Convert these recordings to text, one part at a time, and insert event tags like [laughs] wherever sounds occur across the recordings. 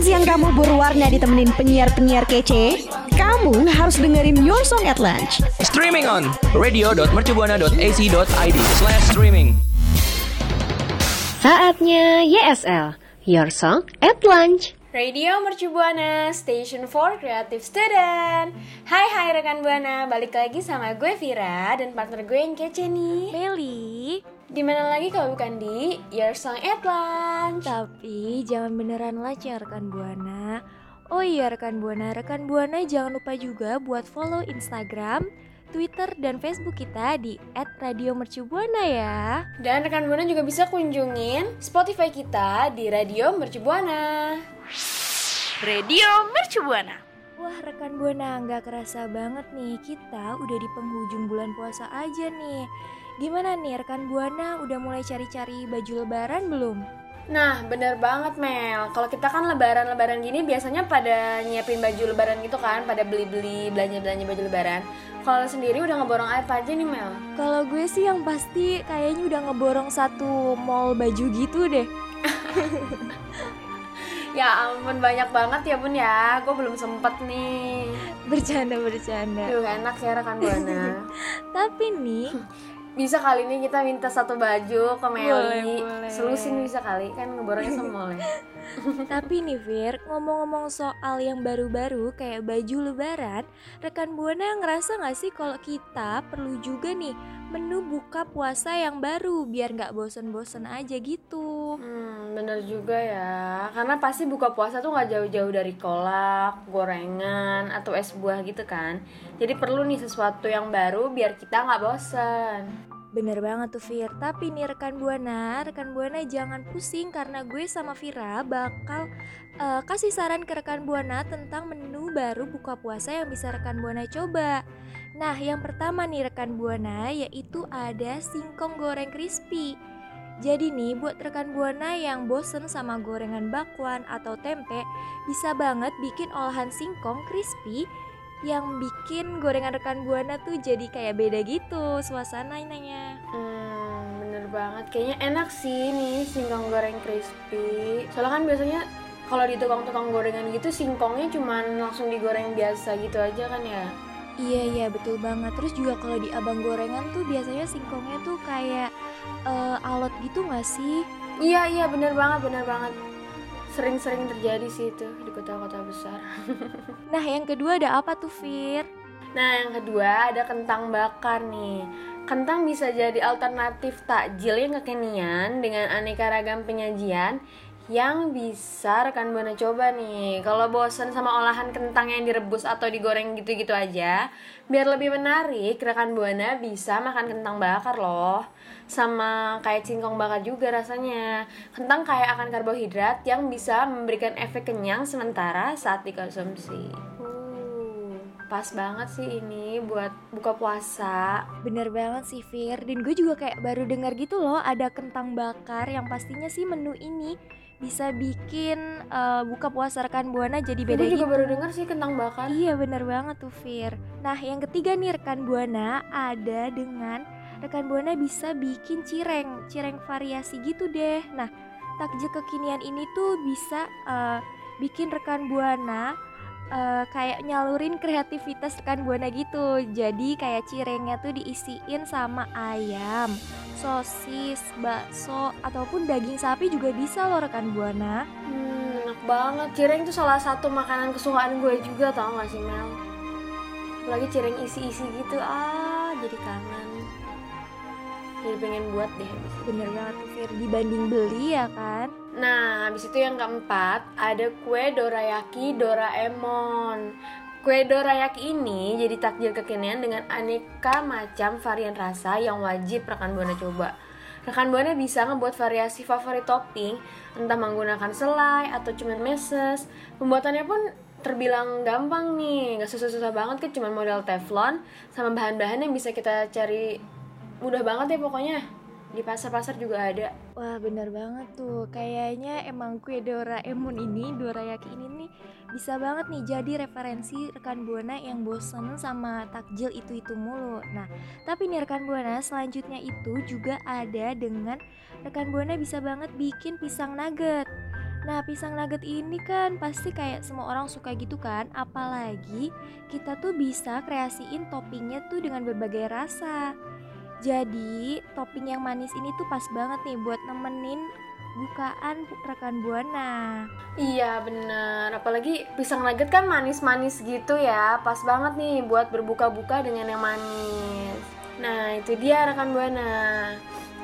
Makan siang kamu berwarna ditemenin penyiar-penyiar kece? Kamu harus dengerin Your Song at Lunch. Streaming on radio.mercubuana.ac.id slash streaming. Saatnya YSL, Your Song at Lunch. Radio Mercu Buana, Station for Creative Student Hai hai rekan Buana, balik lagi sama gue Vira dan partner gue yang kece nih Meli Di mana lagi kalau bukan di Your Song at Lunch Tapi jangan beneran lunch ya rekan Buana Oh iya rekan Buana, rekan Buana jangan lupa juga buat follow Instagram Twitter dan Facebook kita di @radiomercubuana ya. Dan rekan Buana juga bisa kunjungin Spotify kita di Radio Mercu Buana. Radio Mercu Buana. Wah rekan Buana nggak kerasa banget nih kita udah di penghujung bulan puasa aja nih. Gimana nih rekan Buana udah mulai cari-cari baju lebaran belum? Nah, bener banget Mel. Kalau kita kan lebaran-lebaran gini biasanya pada nyiapin baju lebaran gitu kan, pada beli-beli belanja-belanja baju lebaran. Kalau sendiri udah ngeborong apa aja nih Mel? Kalau gue sih yang pasti kayaknya udah ngeborong satu mall baju gitu deh. [laughs] ya ampun banyak banget ya bun ya, gue belum sempet nih. Bercanda bercanda. Duh enak ya rekan buana. [laughs] Tapi nih [laughs] bisa kali ini kita minta satu baju ke Meli Boleh, boleh. selusin bisa kali kan ngeborongnya semua ya [laughs] Tapi nih Fir, ngomong-ngomong soal yang baru-baru kayak baju lebaran, rekan Buana ngerasa gak sih kalau kita perlu juga nih menu buka puasa yang baru biar nggak bosen-bosen aja gitu. hmm, bener juga ya karena pasti buka puasa tuh nggak jauh-jauh dari kolak gorengan atau es buah gitu kan jadi perlu nih sesuatu yang baru biar kita nggak bosen Bener banget tuh Fir, tapi nih rekan Buana, rekan Buana jangan pusing karena gue sama Vira bakal eh, kasih saran ke rekan Buana tentang menu baru buka puasa yang bisa rekan Buana coba. Nah, yang pertama nih rekan Buana yaitu ada singkong goreng crispy. Jadi nih buat rekan Buana yang bosen sama gorengan bakwan atau tempe, bisa banget bikin olahan singkong crispy yang bikin gorengan rekan buana tuh jadi kayak beda gitu suasananya. hmm, bener banget kayaknya enak sih nih singkong goreng crispy soalnya kan biasanya kalau di tukang-tukang gorengan gitu singkongnya cuman langsung digoreng biasa gitu aja kan ya Iya iya betul banget. Terus juga kalau di abang gorengan tuh biasanya singkongnya tuh kayak eh, alot gitu nggak sih? Iya iya bener banget bener banget sering-sering terjadi sih itu di kota-kota besar. [laughs] Nah yang kedua ada apa tuh Fir? Nah yang kedua ada kentang bakar nih. Kentang bisa jadi alternatif takjil yang kekinian dengan aneka ragam penyajian yang bisa rekan buana coba nih. Kalau bosen sama olahan kentang yang direbus atau digoreng gitu-gitu aja, biar lebih menarik, rekan buana bisa makan kentang bakar loh. Sama kayak singkong bakar juga rasanya. Kentang kaya akan karbohidrat yang bisa memberikan efek kenyang sementara saat dikonsumsi. Uh, pas banget sih ini buat buka puasa. Bener banget sih Fir. Dan gue juga kayak baru dengar gitu loh ada kentang bakar yang pastinya sih menu ini bisa bikin eh, buka puasa rekan buana jadi beda Gue juga gitu. baru dengar sih kentang bakar. Iya bener banget tuh Fir Nah yang ketiga nih rekan Buana ada dengan rekan Buana bisa bikin cireng Cireng variasi gitu deh Nah takjil kekinian ini tuh bisa eh, bikin rekan Buana eh, kayak nyalurin kreativitas rekan Buana gitu Jadi kayak cirengnya tuh diisiin sama ayam sosis, bakso, ataupun daging sapi juga bisa loh rekan Buana Hmm, enak banget. Cireng itu salah satu makanan kesukaan gue juga tau gak sih Mel? Lagi cireng isi-isi gitu, ah jadi kangen. Jadi pengen buat deh habis. Bener banget tuh Fir, dibanding beli ya kan Nah, habis itu yang keempat ada kue dorayaki Doraemon. Kue dorayaki ini jadi takjil kekinian dengan aneka macam varian rasa yang wajib rekan buana coba. Rekan buana bisa ngebuat variasi favorit topping, entah menggunakan selai atau cuman meses. Pembuatannya pun terbilang gampang nih, nggak susah-susah banget kan cuma model teflon sama bahan-bahan yang bisa kita cari mudah banget ya pokoknya. Di pasar-pasar juga ada. Wah bener banget tuh Kayaknya emang kue Doraemon ini Dorayaki ini nih Bisa banget nih jadi referensi rekan Buana yang bosen sama takjil itu-itu mulu Nah tapi nih rekan Buana selanjutnya itu juga ada dengan Rekan Buana bisa banget bikin pisang nugget Nah, pisang nugget ini kan pasti kayak semua orang suka gitu kan, apalagi kita tuh bisa kreasiin toppingnya tuh dengan berbagai rasa. Jadi, topping yang manis ini tuh pas banget nih buat nemenin bukaan rekan Buana. Iya bener, apalagi pisang nugget kan manis-manis gitu ya. Pas banget nih buat berbuka-buka dengan yang manis. Nah itu dia rekan Buana.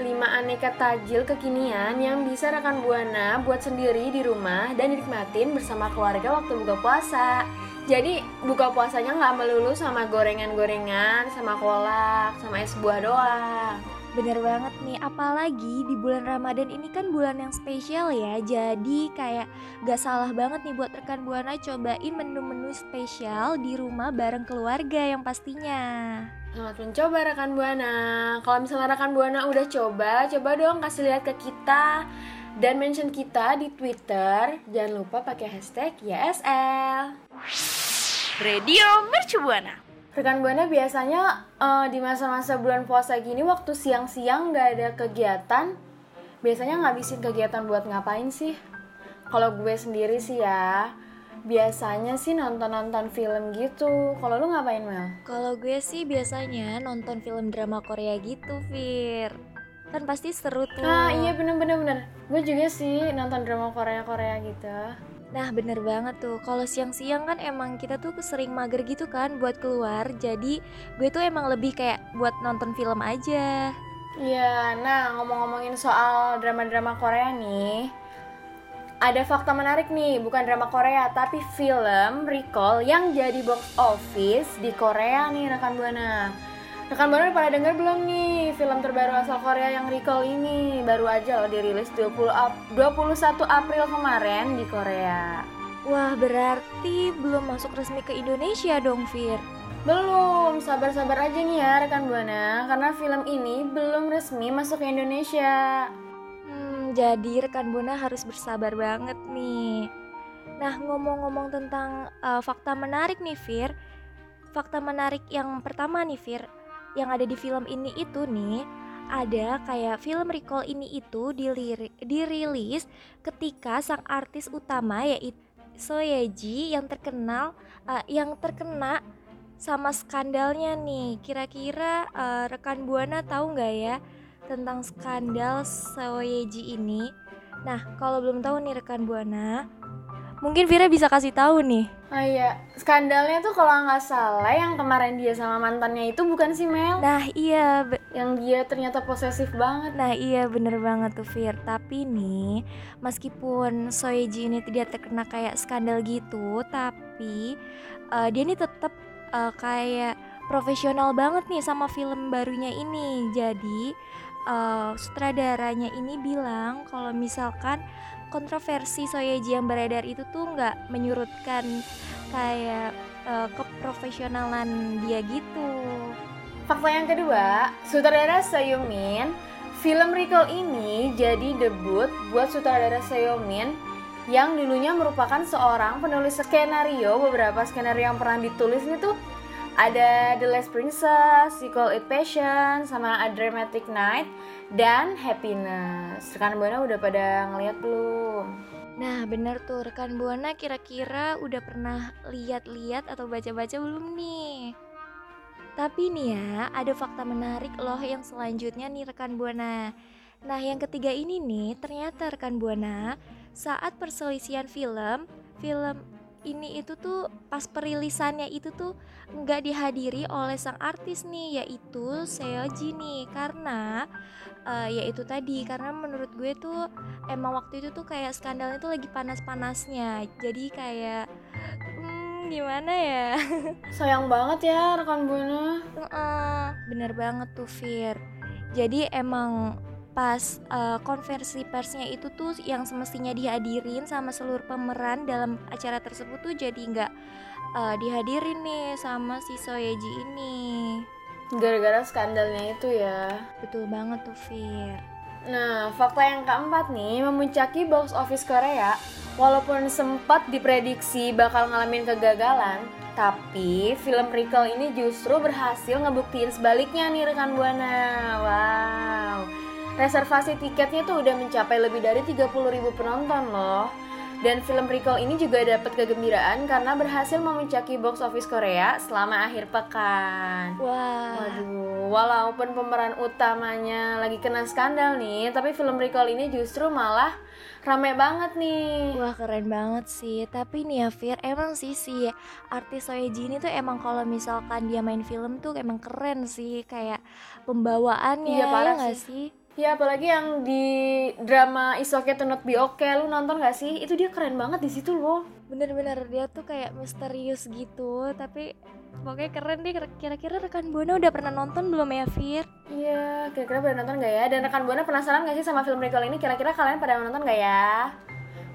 5 aneka tajil kekinian yang bisa rekan Buana buat sendiri di rumah dan dinikmatin bersama keluarga waktu buka puasa jadi buka puasanya nggak melulu sama gorengan-gorengan, sama kolak, sama es buah doang. Bener banget nih, apalagi di bulan Ramadan ini kan bulan yang spesial ya Jadi kayak gak salah banget nih buat rekan Buana cobain menu-menu spesial di rumah bareng keluarga yang pastinya Selamat mencoba rekan Buana. Kalau misalnya rekan Buana udah coba, coba dong kasih lihat ke kita dan mention kita di Twitter. Jangan lupa pakai hashtag YSL. Radio Mercu Buana. Rekan Buana biasanya eh, di masa-masa bulan puasa gini waktu siang-siang nggak ada kegiatan, biasanya ngabisin kegiatan buat ngapain sih? Kalau gue sendiri sih ya, biasanya sih nonton-nonton film gitu. Kalau lu ngapain Mel? Kalau gue sih biasanya nonton film drama Korea gitu, Fir Kan pasti seru tuh Ah iya bener-bener bener. Gue juga sih nonton drama Korea-Korea gitu. Nah bener banget tuh. Kalau siang-siang kan emang kita tuh sering mager gitu kan buat keluar. Jadi gue tuh emang lebih kayak buat nonton film aja. Iya, nah ngomong-ngomongin soal drama-drama Korea nih Ada fakta menarik nih, bukan drama Korea Tapi film Recall yang jadi box office di Korea nih rekan Buana Rekan Buana udah pada denger belum nih film terbaru asal Korea yang Recall ini? Baru aja loh dirilis 20 Ap 21 April kemarin di Korea. Wah berarti belum masuk resmi ke Indonesia dong Fir? Belum, sabar-sabar aja nih ya rekan Buana Karena film ini belum resmi masuk ke Indonesia. Hmm, jadi rekan Buana harus bersabar banget nih. Nah, ngomong-ngomong tentang uh, fakta menarik nih, Fir. Fakta menarik yang pertama nih, Fir, yang ada di film ini itu nih, ada kayak film Recall ini itu diliri- dirilis ketika sang artis utama yaitu Soyeji yang terkenal uh, yang terkena sama skandalnya nih. Kira-kira uh, rekan Buana tahu nggak ya tentang skandal Soyeji ini? Nah, kalau belum tahu nih rekan Buana, mungkin Vira bisa kasih tahu nih. Oh iya, skandalnya tuh kalau nggak salah yang kemarin dia sama mantannya itu bukan si Mel Nah, iya, Yang dia ternyata posesif banget nah iya bener banget tuh Fir. Tapi nih, meskipun Soyeji ini tidak terkena kayak skandal gitu, tapi eh, dia ini tetap eh, kayak profesional banget nih sama film barunya ini. Jadi eh, sutradaranya ini bilang kalau misalkan kontroversi Soyeji yang beredar itu tuh nggak menyurutkan kayak eh, keprofesionalan dia gitu. Fakta yang kedua, sutradara Seomin Film Recall ini jadi debut buat sutradara Seomin yang dulunya merupakan seorang penulis skenario beberapa skenario yang pernah ditulis ini tuh ada The Last Princess, You Call It Passion, sama A Dramatic Night, dan Happiness. Rekan Buana udah pada ngeliat belum? Nah bener tuh rekan Buana kira-kira udah pernah lihat-lihat atau baca-baca belum nih? Tapi nih ya ada fakta menarik loh yang selanjutnya nih rekan Buana. Nah yang ketiga ini nih ternyata rekan Buana saat perselisihan film, film ini itu tuh pas perilisannya itu tuh nggak dihadiri oleh sang artis nih yaitu Seoji nih. Karena eh, yaitu tadi karena menurut gue tuh emang waktu itu tuh kayak skandalnya tuh lagi panas-panasnya. Jadi kayak hmm, gimana ya? [laughs] Sayang banget ya rekan Buana. Heeh, bener banget tuh Fir. Jadi emang pas eh, konversi persnya itu tuh yang semestinya dihadirin sama seluruh pemeran dalam acara tersebut tuh jadi nggak eh, dihadirin nih sama si Soyeji ini Gara-gara skandalnya itu ya. betul banget tuh Fir Nah, fakta yang keempat nih, memuncaki box office Korea, walaupun sempat diprediksi bakal ngalamin kegagalan, tapi film Recall ini justru berhasil ngebuktiin sebaliknya nih rekan Buana. Wow. Reservasi tiketnya tuh udah mencapai lebih dari 30.000 penonton loh. Dan film Recall ini juga dapat kegembiraan karena berhasil memuncaki box office Korea selama akhir pekan. Wah. Waduh, walaupun pemeran utamanya lagi kena skandal nih, tapi film Recall ini justru malah rame banget nih. Wah keren banget sih Tapi nih ya Fir Emang sih si artis Soeji ini tuh emang kalau misalkan dia main film tuh emang keren sih Kayak pembawaannya Iya, parah ya sih. sih? Ya apalagi yang di drama Is Okay to Not Be Okay, lu nonton gak sih? Itu dia keren banget di situ loh. Bener-bener dia tuh kayak misterius gitu Tapi pokoknya keren deh Kira-kira rekan Buana udah pernah nonton belum ya Fir? Iya, kira-kira pada nonton gak ya? Dan rekan Buana penasaran gak sih sama film Recall ini? Kira-kira kalian pada nonton gak ya?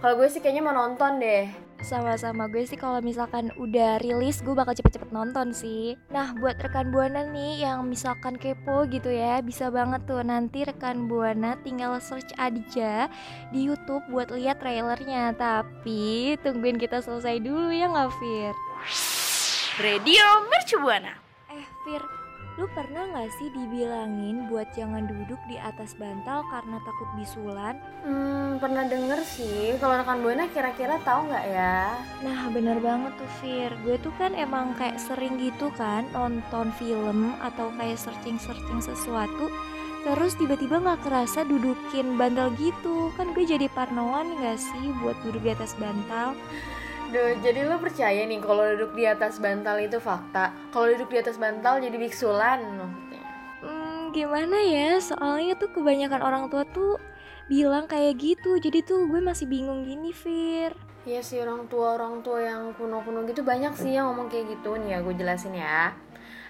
Kalau gue sih kayaknya mau nonton deh. Sama-sama gue sih kalau misalkan udah rilis gue bakal cepet-cepet nonton sih Nah buat rekan Buana nih yang misalkan kepo gitu ya Bisa banget tuh nanti rekan Buana tinggal search aja di Youtube buat lihat trailernya Tapi tungguin kita selesai dulu ya nggak Fir? Radio Mercu Buana. Eh Fir, lu pernah nggak sih dibilangin buat jangan duduk di atas bantal karena takut bisulan? Hmm, pernah denger sih. Kalau rekan Buana kira-kira tahu nggak ya? Nah bener banget tuh Fir Gue tuh kan emang kayak sering gitu kan Nonton film atau kayak searching-searching sesuatu Terus tiba-tiba gak kerasa dudukin bantal gitu Kan gue jadi parnoan gak sih buat duduk di atas bantal Duh, jadi lu percaya nih kalau duduk di atas bantal itu fakta? Kalau duduk di atas bantal jadi biksulan maksudnya. Hmm gimana ya Soalnya tuh kebanyakan orang tua tuh bilang kayak gitu Jadi tuh gue masih bingung gini Fir Iya sih orang tua orang tua yang kuno-kuno gitu banyak sih yang ngomong kayak gitu nih ya gue jelasin ya.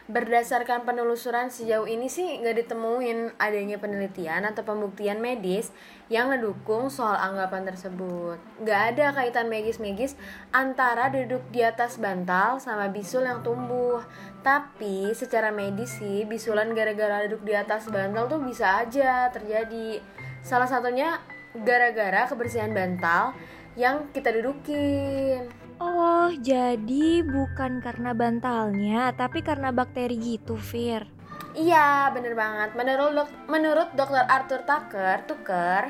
Berdasarkan penelusuran sejauh ini sih nggak ditemuin adanya penelitian atau pembuktian medis yang ngedukung soal anggapan tersebut. Nggak ada kaitan magis-magis antara duduk di atas bantal sama bisul yang tumbuh. Tapi secara medis sih bisulan gara-gara duduk di atas bantal tuh bisa aja terjadi. Salah satunya gara-gara kebersihan bantal yang kita dudukin. Oh jadi bukan karena bantalnya Tapi karena bakteri gitu Fir Iya, bener banget. Menurut dok- menurut Dr. Arthur Tucker, Tucker,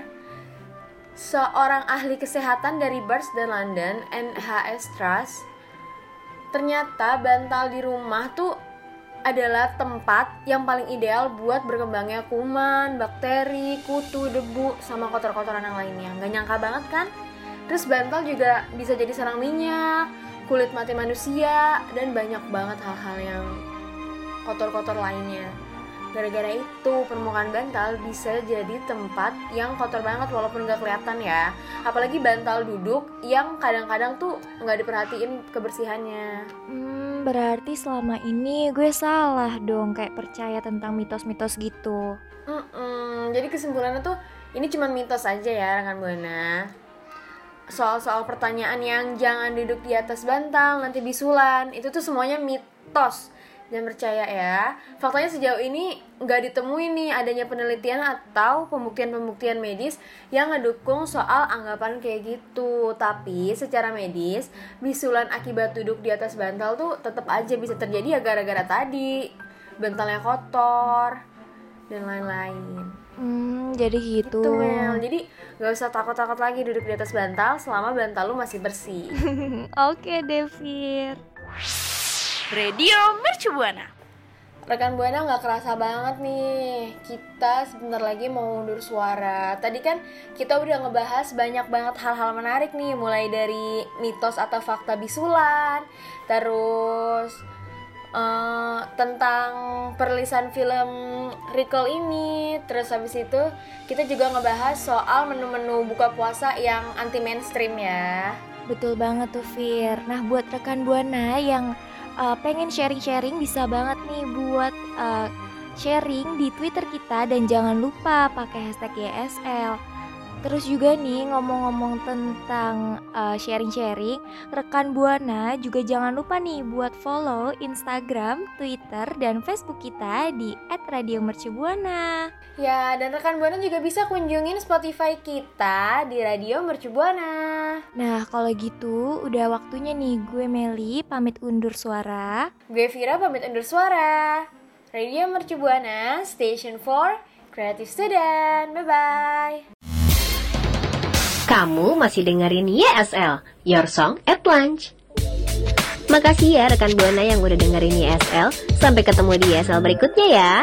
seorang ahli kesehatan dari Barts dan London NHS Trust, ternyata bantal di rumah tuh adalah tempat yang paling ideal buat berkembangnya kuman, bakteri, kutu, debu, sama kotor-kotoran yang lainnya. Gak nyangka banget kan? Terus bantal juga bisa jadi sarang minyak, kulit mati manusia, dan banyak banget hal-hal yang kotor-kotor lainnya. Gara-gara itu permukaan bantal bisa jadi tempat yang kotor banget walaupun nggak kelihatan ya. Apalagi bantal duduk yang kadang-kadang tuh nggak diperhatiin kebersihannya. Hmm berarti selama ini gue salah dong Kayak percaya tentang mitos-mitos gitu Mm-mm, Jadi kesimpulannya tuh ini cuma mitos aja ya rekan buana. Soal-soal pertanyaan yang jangan duduk di atas bantal nanti bisulan itu tuh semuanya mitos. Jangan percaya ya. Faktanya sejauh ini nggak ditemuin nih adanya penelitian atau pembuktian-pembuktian medis yang ngedukung soal anggapan kayak gitu. Tapi secara medis, bisulan akibat duduk di atas bantal tuh tetap aja bisa terjadi ya gara-gara tadi bantalnya kotor dan lain-lain. Hmm jadi gitu Tuh Mel, jadi gak usah takut-takut lagi duduk di atas bantal selama bantal lu masih bersih. [laughs] Oke Devir Radio Mercu Buana. Rekan Buana nggak kerasa banget nih, kita sebentar lagi mau undur suara. Tadi kan kita udah ngebahas banyak banget hal-hal menarik nih, mulai dari mitos atau fakta bisulan, terus eh, tentang perilisan film Recall ini, terus habis itu kita juga ngebahas soal menu-menu buka puasa yang anti mainstream ya. Betul banget tuh Fir. Nah buat rekan Buana yang uh, pengen sharing-sharing bisa banget nih buat uh, sharing di Twitter kita. Dan jangan lupa pakai hashtag YSL Terus juga nih ngomong-ngomong tentang uh, sharing-sharing Rekan Buana juga jangan lupa nih buat follow Instagram, Twitter, dan Facebook kita di @radiomercubuana. Ya, dan rekan Buana juga bisa kunjungin Spotify kita di Radio Mercu Buana. Nah kalau gitu udah waktunya nih gue Meli pamit undur suara Gue Vira pamit undur suara. Radio Mercu Buana, Station for Creative Student. Bye-bye. Kamu masih dengerin YSL, Your Song at Lunch. Makasih ya rekan Buana yang udah dengerin YSL. Sampai ketemu di YSL berikutnya ya.